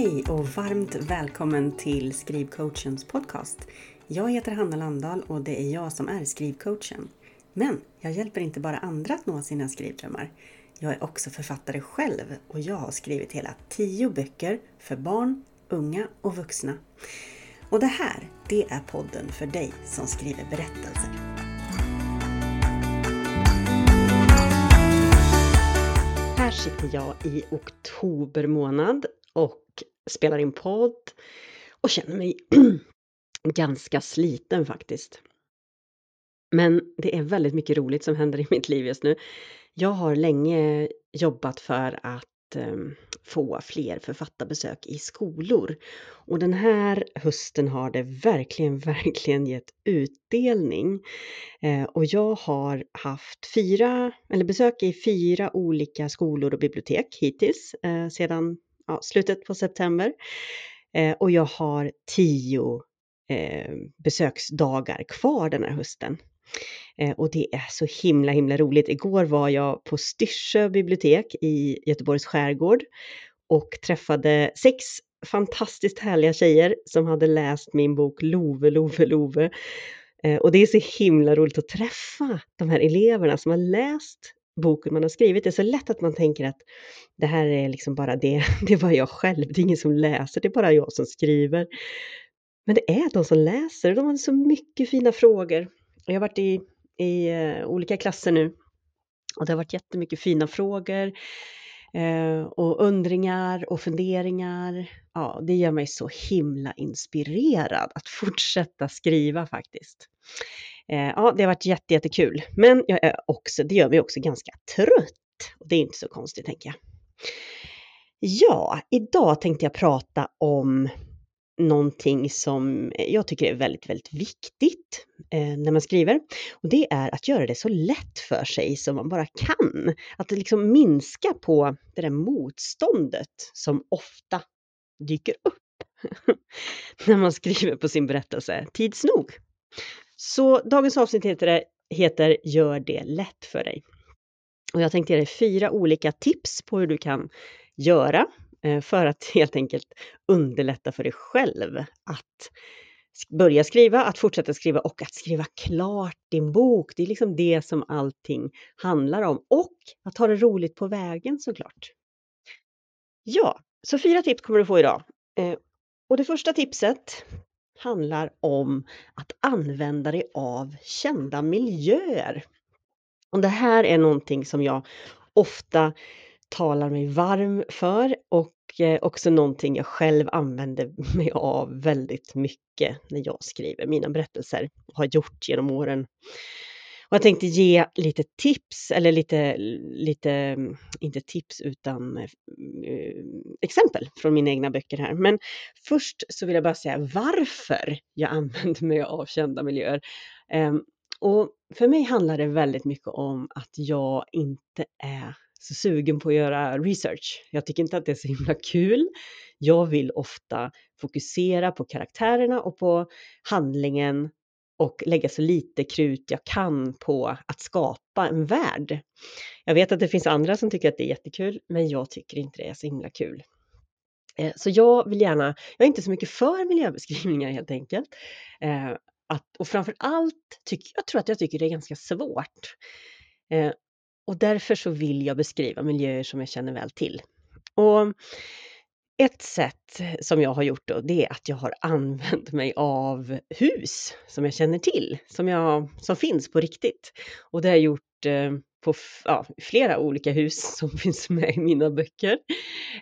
Hej och varmt välkommen till Skrivcoachens podcast. Jag heter Hanna Landahl och det är jag som är skrivcoachen. Men jag hjälper inte bara andra att nå sina skrivdrömmar. Jag är också författare själv och jag har skrivit hela tio böcker för barn, unga och vuxna. Och det här, det är podden för dig som skriver berättelser. Här sitter jag i oktober månad och spelar in podd och känner mig ganska sliten faktiskt. Men det är väldigt mycket roligt som händer i mitt liv just nu. Jag har länge jobbat för att ehm, få fler författarbesök i skolor. Och den här hösten har det verkligen, verkligen gett utdelning. Eh, och jag har haft fyra, eller besök i fyra olika skolor och bibliotek hittills eh, sedan ja, slutet på september. Eh, och jag har tio eh, besöksdagar kvar den här hösten. Eh, och det är så himla himla roligt. Igår var jag på Styrsö bibliotek i Göteborgs skärgård och träffade sex fantastiskt härliga tjejer som hade läst min bok Love, Love, Love. Eh, och det är så himla roligt att träffa de här eleverna som har läst boken man har skrivit. Det är så lätt att man tänker att det här är liksom bara det, det är bara jag själv, det är ingen som läser, det är bara jag som skriver. Men det är de som läser, de har så mycket fina frågor jag har varit i, i eh, olika klasser nu och det har varit jättemycket fina frågor eh, och undringar och funderingar. Ja, det gör mig så himla inspirerad att fortsätta skriva faktiskt. Eh, ja, det har varit jätte, jättekul, men jag är också, det gör mig också ganska trött och det är inte så konstigt tänker jag. Ja, idag tänkte jag prata om någonting som jag tycker är väldigt, väldigt viktigt eh, när man skriver. Och det är att göra det så lätt för sig som man bara kan. Att liksom minska på det där motståndet som ofta dyker upp när man skriver på sin berättelse tids nog. Så dagens avsnitt heter, heter Gör det lätt för dig. Och jag tänkte ge dig fyra olika tips på hur du kan göra eh, för att helt enkelt underlätta för dig själv att börja skriva, att fortsätta skriva och att skriva klart din bok. Det är liksom det som allting handlar om. Och att ha det roligt på vägen såklart. Ja, så fyra tips kommer du få idag. Eh, och det första tipset handlar om att använda dig av kända miljöer. Och det här är någonting som jag ofta talar mig varm för och eh, också någonting jag själv använder mig av väldigt mycket när jag skriver mina berättelser och har gjort genom åren. Och jag tänkte ge lite tips, eller lite, lite mm, inte tips utan eh, eh, exempel från mina egna böcker här. Men först så vill jag bara säga varför jag använder mig av kända miljöer. Um, och för mig handlar det väldigt mycket om att jag inte är så sugen på att göra research. Jag tycker inte att det är så himla kul. Jag vill ofta fokusera på karaktärerna och på handlingen och lägga så lite krut jag kan på att skapa en värld. Jag vet att det finns andra som tycker att det är jättekul, men jag tycker inte det är så himla kul. Eh, så jag vill gärna, jag är inte så mycket för miljöbeskrivningar helt enkelt. Eh, att, och framför allt, tycker, jag tror att jag tycker det är ganska svårt. Eh, och därför så vill jag beskriva miljöer som jag känner väl till. Och ett sätt som jag har gjort då, det är att jag har använt mig av hus som jag känner till, som, jag, som finns på riktigt. Och det har jag gjort eh, på ja, flera olika hus som finns med i mina böcker.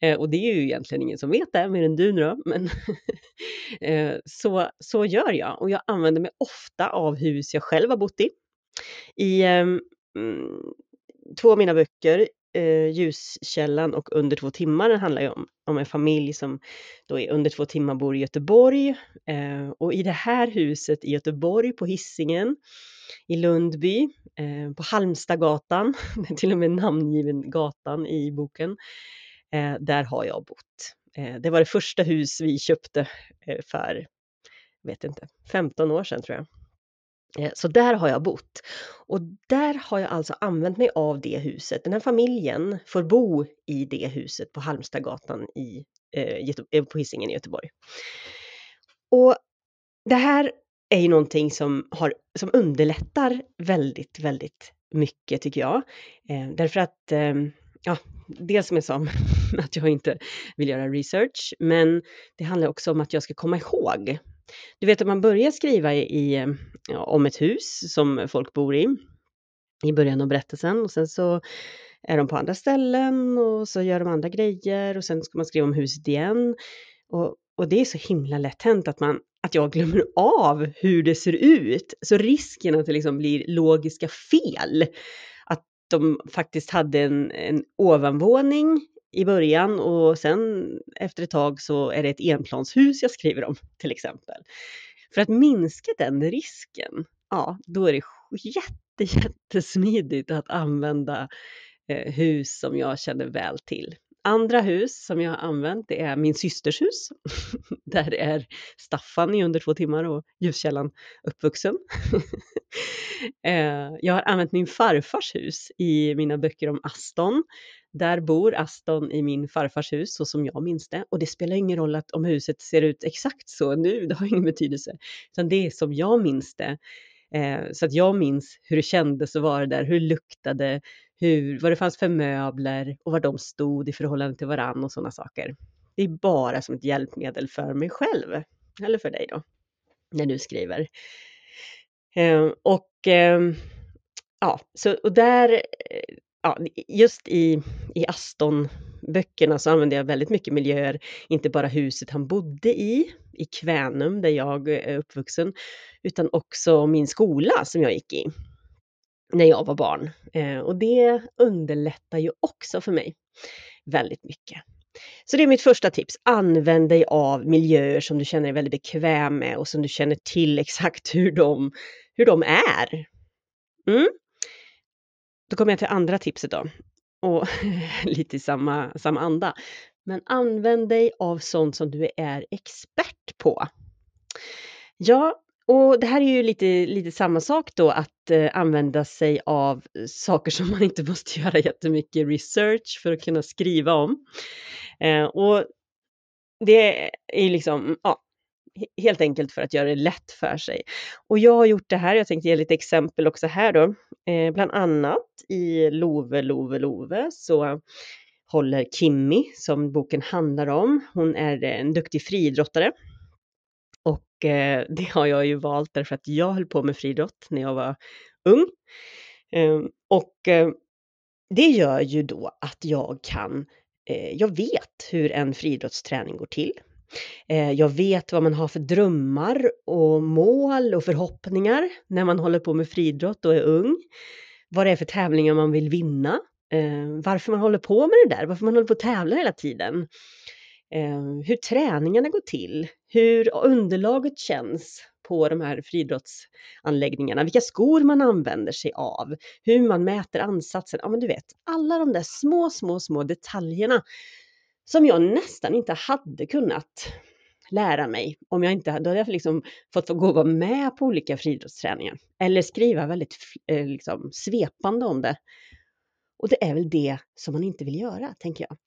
Eh, och det är ju egentligen ingen som vet det, mer än du nu då. Men eh, så, så gör jag och jag använder mig ofta av hus jag själv har bott i. I ehm, mm, två av mina böcker, eh, Ljuskällan och Under två timmar, den handlar ju om, om en familj som då är under två timmar bor i Göteborg. Eh, och i det här huset i Göteborg på Hisingen i Lundby, eh, på Halmstadgatan, det är till och med namngiven gatan i boken, eh, där har jag bott. Eh, det var det första hus vi köpte eh, för, vet inte, 15 år sedan tror jag. Eh, så där har jag bott. Och där har jag alltså använt mig av det huset. Den här familjen får bo i det huset på Halmstadgatan i eh, eh, på Hisingen i Göteborg. Och det här är ju någonting som, har, som underlättar väldigt, väldigt mycket tycker jag. Eh, därför att, eh, ja, dels som jag sa, att jag inte vill göra research, men det handlar också om att jag ska komma ihåg. Du vet, om man börjar skriva i, i, eh, om ett hus som folk bor i, i början av berättelsen och sen så är de på andra ställen och så gör de andra grejer och sen ska man skriva om huset igen. Och, och det är så himla lätt hänt att, man, att jag glömmer av hur det ser ut. Så risken att det liksom blir logiska fel, att de faktiskt hade en, en ovanvåning i början och sen efter ett tag så är det ett enplanshus jag skriver om till exempel. För att minska den risken, ja, då är det jätte, jättesmidigt att använda eh, hus som jag känner väl till. Andra hus som jag har använt det är min systers hus. Där är Staffan i under två timmar och ljuskällan uppvuxen. Eh, jag har använt min farfars hus i mina böcker om Aston. Där bor Aston i min farfars hus så som jag minns det. Och det spelar ingen roll att om huset ser ut exakt så nu, det har ingen betydelse. Utan det är som jag minns det. Eh, så att jag minns hur det kändes att vara där, hur det luktade, hur, vad det fanns för möbler och var de stod i förhållande till varann och sådana saker. Det är bara som ett hjälpmedel för mig själv, eller för dig då, när du skriver. Eh, och eh, ja, så och där, eh, ja, just i, i Aston-böckerna så använde jag väldigt mycket miljöer, inte bara huset han bodde i, i Kvänum där jag eh, är uppvuxen, utan också min skola som jag gick i när jag var barn. Eh, och det underlättar ju också för mig väldigt mycket. Så det är mitt första tips. Använd dig av miljöer som du känner dig väldigt bekväm med och som du känner till exakt hur de, hur de är. Mm. Då kommer jag till andra tipset då. Och lite i samma, samma anda. Men använd dig av sånt som du är expert på. Ja, och det här är ju lite, lite samma sak då att eh, använda sig av saker som man inte måste göra jättemycket research för att kunna skriva om. Eh, och det är ju liksom, ja, helt enkelt för att göra det lätt för sig. Och jag har gjort det här, jag tänkte ge lite exempel också här då. Eh, bland annat i Love, Love, Love så håller Kimmy, som boken handlar om, hon är en duktig friidrottare och eh, det har jag ju valt därför att jag höll på med friidrott när jag var ung. Eh, och eh, det gör ju då att jag kan, eh, jag vet hur en friidrottsträning går till. Eh, jag vet vad man har för drömmar och mål och förhoppningar när man håller på med friidrott och är ung. Vad det är för tävlingar man vill vinna. Eh, varför man håller på med det där, varför man håller på att tävla hela tiden. Eh, hur träningarna går till, hur underlaget känns på de här friidrottsanläggningarna, vilka skor man använder sig av, hur man mäter ansatsen. Ja, men du vet, alla de där små, små, små detaljerna som jag nästan inte hade kunnat lära mig om jag inte hade, då hade jag liksom fått gå och vara med på olika friidrottsträningar eller skriva väldigt eh, liksom, svepande om det. Och det är väl det som man inte vill göra, tänker jag.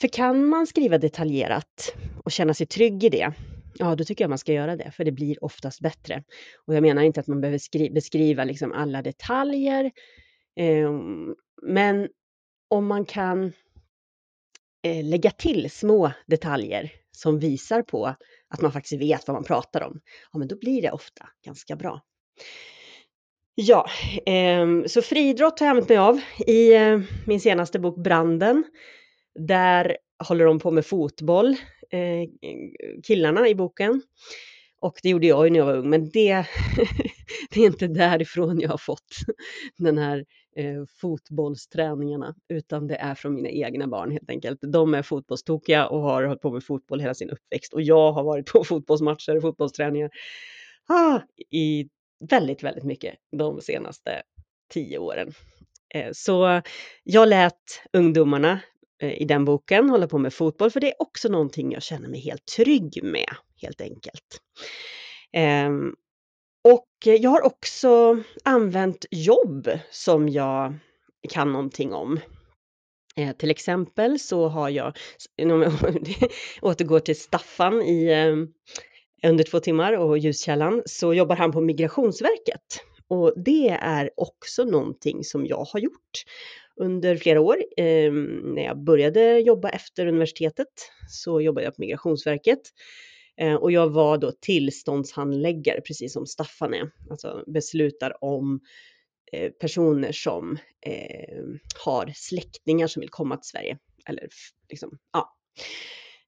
För kan man skriva detaljerat och känna sig trygg i det, ja då tycker jag man ska göra det, för det blir oftast bättre. Och jag menar inte att man behöver beskriva liksom alla detaljer, eh, men om man kan Eh, lägga till små detaljer som visar på att man faktiskt vet vad man pratar om, ja men då blir det ofta ganska bra. Ja, eh, så friidrott har jag använt mig av i eh, min senaste bok Branden där håller de på med fotboll, eh, killarna i boken. Och det gjorde jag ju när jag var ung, men det, det är inte därifrån jag har fått den här eh, fotbollsträningarna, utan det är från mina egna barn helt enkelt. De är fotbollstokiga och har hållit på med fotboll hela sin uppväxt och jag har varit på fotbollsmatcher och fotbollsträningar ah, i väldigt, väldigt mycket de senaste tio åren. Eh, så jag lät ungdomarna eh, i den boken, hålla på med fotboll, för det är också någonting jag känner mig helt trygg med, helt enkelt. Ehm, Eh, jag har också använt jobb som jag kan någonting om. Eh, till exempel så har jag, om jag återgår till Staffan i eh, under två timmar och Ljuskällan, så jobbar han på Migrationsverket. Och det är också någonting som jag har gjort under flera år. Eh, när jag började jobba efter universitetet så jobbade jag på Migrationsverket. Eh, och jag var då tillståndshandläggare, precis som Staffan är. Alltså beslutar om eh, personer som eh, har släktingar som vill komma till Sverige. Eller liksom, ja.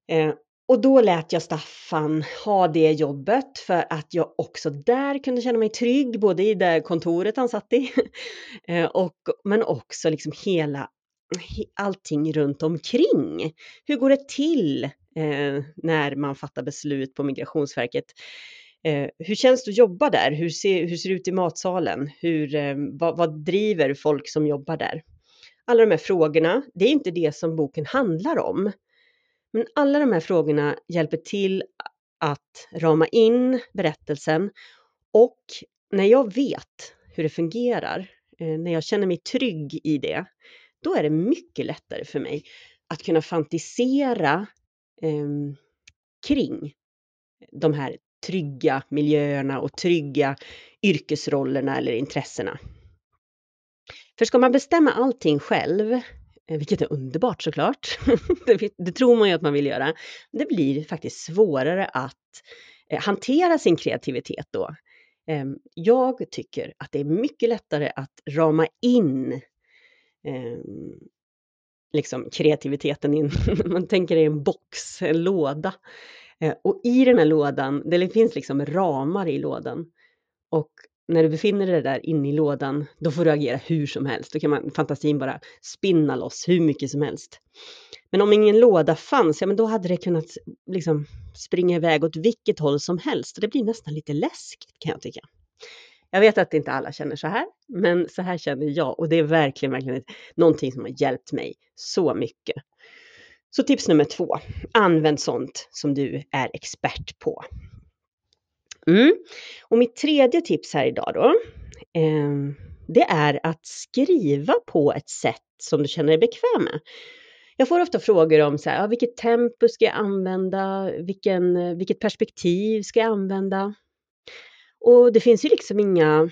Eh, och då lät jag Staffan ha det jobbet för att jag också där kunde känna mig trygg, både i det kontoret han satt i, eh, och, men också liksom hela, allting runt omkring. Hur går det till eh, när man fattar beslut på Migrationsverket? Eh, hur känns det att jobba där? Hur ser, hur ser det ut i matsalen? Hur, eh, vad, vad driver folk som jobbar där? Alla de här frågorna, det är inte det som boken handlar om. Men alla de här frågorna hjälper till att rama in berättelsen och när jag vet hur det fungerar, eh, när jag känner mig trygg i det, då är det mycket lättare för mig att kunna fantisera eh, kring de här trygga miljöerna och trygga yrkesrollerna eller intressena. För ska man bestämma allting själv eh, vilket är underbart såklart. det, det tror man ju att man vill göra. Det blir faktiskt svårare att eh, hantera sin kreativitet då. Eh, jag tycker att det är mycket lättare att rama in eh, liksom kreativiteten in, man tänker i en box, en låda. Eh, och i den här lådan, det finns liksom ramar i lådan. Och när du befinner dig där inne i lådan, då får du agera hur som helst. Då kan man, fantasin bara spinna loss hur mycket som helst. Men om ingen låda fanns, ja men då hade det kunnat liksom springa iväg åt vilket håll som helst. Och det blir nästan lite läskigt kan jag tycka. Jag vet att inte alla känner så här, men så här känner jag och det är verkligen, verkligen någonting som har hjälpt mig så mycket. Så tips nummer två, använd sånt som du är expert på. Mm. Och mitt tredje tips här idag då, eh, det är att skriva på ett sätt som du känner dig bekväm med. Jag får ofta frågor om så här, ja, vilket tempo ska jag använda? Vilken, vilket perspektiv ska jag använda? Och det finns ju liksom inga,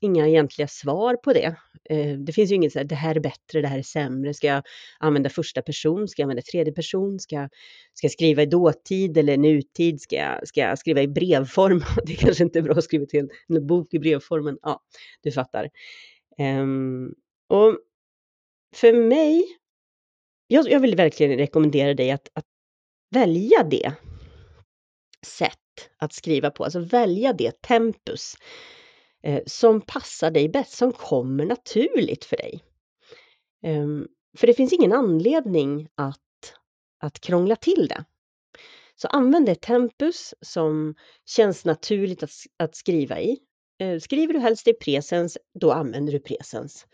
inga egentliga svar på det. Eh, det finns ju inget så här, det här är bättre, det här är sämre. Ska jag använda första person? Ska jag använda tredje person? Ska, ska jag skriva i dåtid eller nutid? Ska jag, ska jag skriva i brevform? Det kanske inte är bra att skriva till en bok i brevformen. Ja, du fattar. Um, och för mig, jag, jag vill verkligen rekommendera dig att, att välja det sätt att skriva på, alltså välja det tempus eh, som passar dig bäst, som kommer naturligt för dig. Ehm, för det finns ingen anledning att, att krångla till det. Så använd ett tempus som känns naturligt att, att skriva i. Eh, skriver du helst i presens, då använder du presens.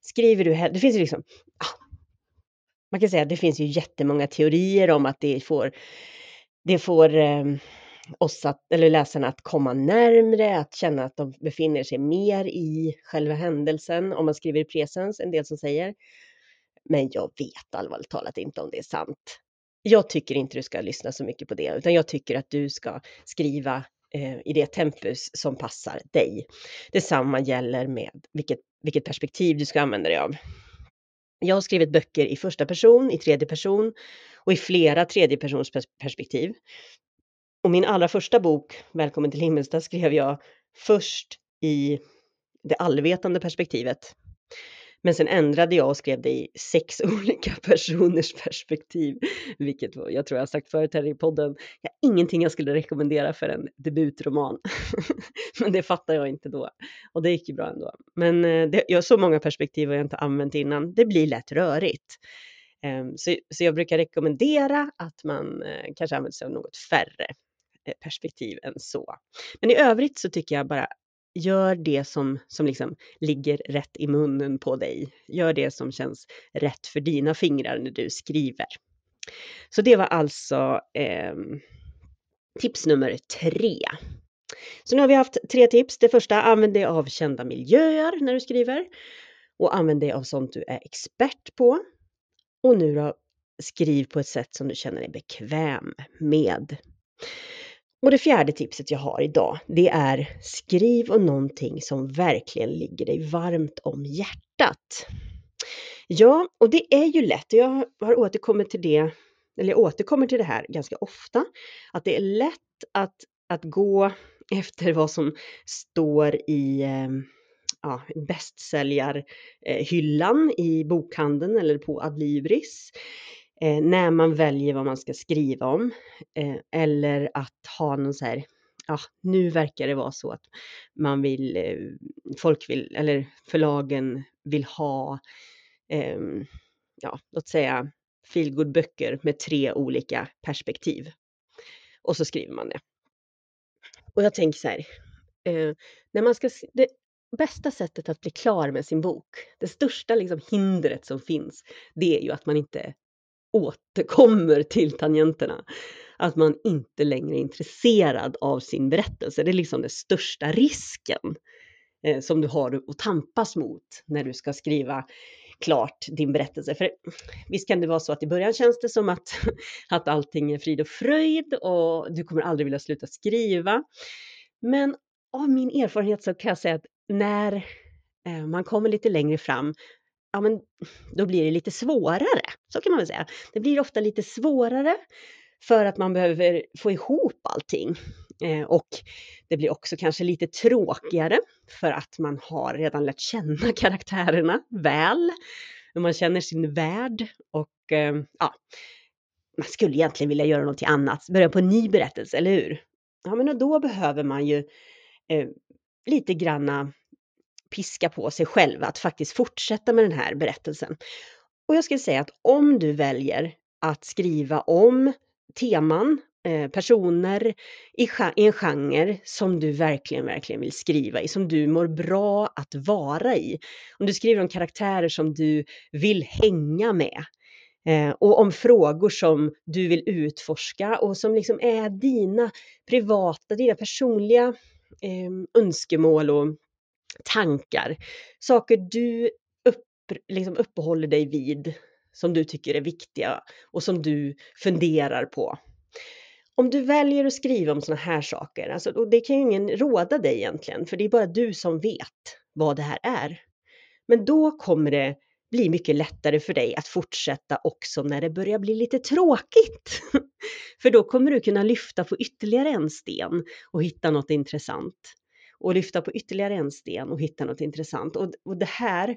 Skriver du helst, det finns ju liksom, ah, man kan säga att det finns ju jättemånga teorier om att det får, det får ehm, oss att, eller läsarna att komma närmre, att känna att de befinner sig mer i själva händelsen om man skriver i presens, en del som säger. Men jag vet allvarligt talat inte om det är sant. Jag tycker inte du ska lyssna så mycket på det, utan jag tycker att du ska skriva eh, i det tempus som passar dig. Detsamma gäller med vilket, vilket perspektiv du ska använda dig av. Jag har skrivit böcker i första person, i tredje person och i flera tredjepersons perspektiv. Och min allra första bok, Välkommen till Himmelstad, skrev jag först i det allvetande perspektivet. Men sen ändrade jag och skrev det i sex olika personers perspektiv, vilket jag tror jag har sagt förut här i podden. Jag har ingenting jag skulle rekommendera för en debutroman. Men det fattar jag inte då. Och det gick ju bra ändå. Men eh, det, jag har så många perspektiv och jag inte använt innan. Det blir lätt rörigt. Ehm, så, så jag brukar rekommendera att man eh, kanske använder sig av något färre Eh, perspektiv än så. Men i övrigt så tycker jag bara gör det som, som liksom ligger rätt i munnen på dig. Gör det som känns rätt för dina fingrar när du skriver. Så det var alltså eh, tips nummer tre. Så nu har vi haft tre tips. Det första, använd dig av kända miljöer när du skriver och använd dig av sånt du är expert på. Och nu då, skriv på ett sätt som du känner dig bekväm med. Och det fjärde tipset jag har idag, det är skriv om någonting som verkligen ligger dig varmt om hjärtat. Ja, och det är ju lätt. Jag har återkommit till det, eller jag återkommer till det här ganska ofta, att det är lätt att, att gå efter vad som står i ehm, ja, bästsäljarhyllan i bokhandeln eller på Adlibris. Eh, när man väljer vad man ska skriva om. Eh, eller att ha någon så här, ja, nu verkar det vara så att man vill, eh, folk vill, eller förlagen vill ha, ehm, ja, låt säga feelgood-böcker med tre olika perspektiv. Och så skriver man det. Och jag tänker så här, eh, när man ska, det bästa sättet att bli klar med sin bok, det största liksom hindret som finns, det är ju att man inte återkommer till tangenterna. Att man inte längre är intresserad av sin berättelse. Det är liksom den största risken eh, som du har att tampas mot när du ska skriva klart din berättelse. För visst kan det vara så att i början känns det som att, att allting är frid och fröjd och du kommer aldrig vilja sluta skriva. Men av min erfarenhet så kan jag säga att när eh, man kommer lite längre fram ja men då blir det lite svårare. Så kan man väl säga. Det blir ofta lite svårare för att man behöver få ihop allting. Eh, och det blir också kanske lite tråkigare för att man har redan lärt känna karaktärerna väl. Man känner sin värld och eh, ja, man skulle egentligen vilja göra något annat, börja på en ny berättelse, eller hur? Ja, men då behöver man ju eh, lite granna piska på sig själv att faktiskt fortsätta med den här berättelsen. Och jag skulle säga att om du väljer att skriva om teman, eh, personer i, en genre som du verkligen, verkligen vill skriva i, som du mår bra att vara i. Om du skriver om karaktärer som du vill hänga med, eh, och om frågor som du vill utforska och som liksom är dina privata, dina personliga eh, önskemål och tankar, saker du upp, liksom uppehåller dig vid som du tycker är viktiga och som du funderar på. Om du väljer att skriva om sådana här saker, alltså, och det kan ju ingen råda dig egentligen, för det är bara du som vet vad det här är. Men då kommer det bli mycket lättare för dig att fortsätta också när det börjar bli lite tråkigt. för då kommer du kunna lyfta på ytterligare en sten och hitta något intressant och lyfta på ytterligare en sten och hitta något intressant. Och, och det här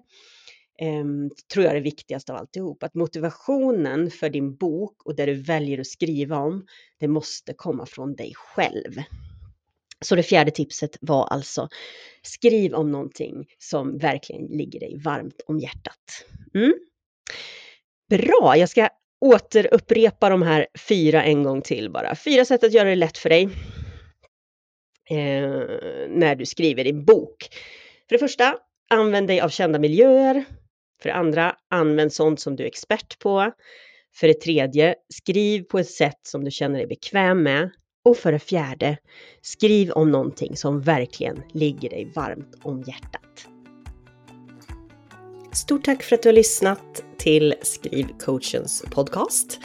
eh, tror jag är det viktigaste av alltihop, att motivationen för din bok och det du väljer att skriva om, det måste komma från dig själv. Så det fjärde tipset var alltså skriv om någonting som verkligen ligger dig varmt om hjärtat. Mm. Bra, jag ska återupprepa de här fyra en gång till bara. Fyra sätt att göra det lätt för dig Eh, när du skriver din bok. För det första, använd dig av kända miljöer. För det andra, använd sånt som du är expert på. För det tredje, skriv på ett sätt som du känner dig bekväm med. Och för det fjärde, skriv om någonting som verkligen ligger dig varmt om hjärtat. Stort tack för att du har lyssnat till Skrivcoachens podcast.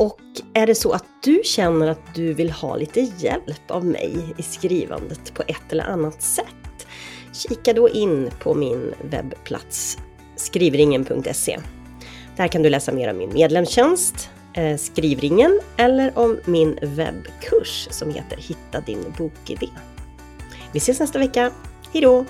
Och är det så att du känner att du vill ha lite hjälp av mig i skrivandet på ett eller annat sätt, kika då in på min webbplats skrivringen.se. Där kan du läsa mer om min medlemstjänst, eh, Skrivringen, eller om min webbkurs som heter Hitta din bokidé. Vi ses nästa vecka. Hejdå!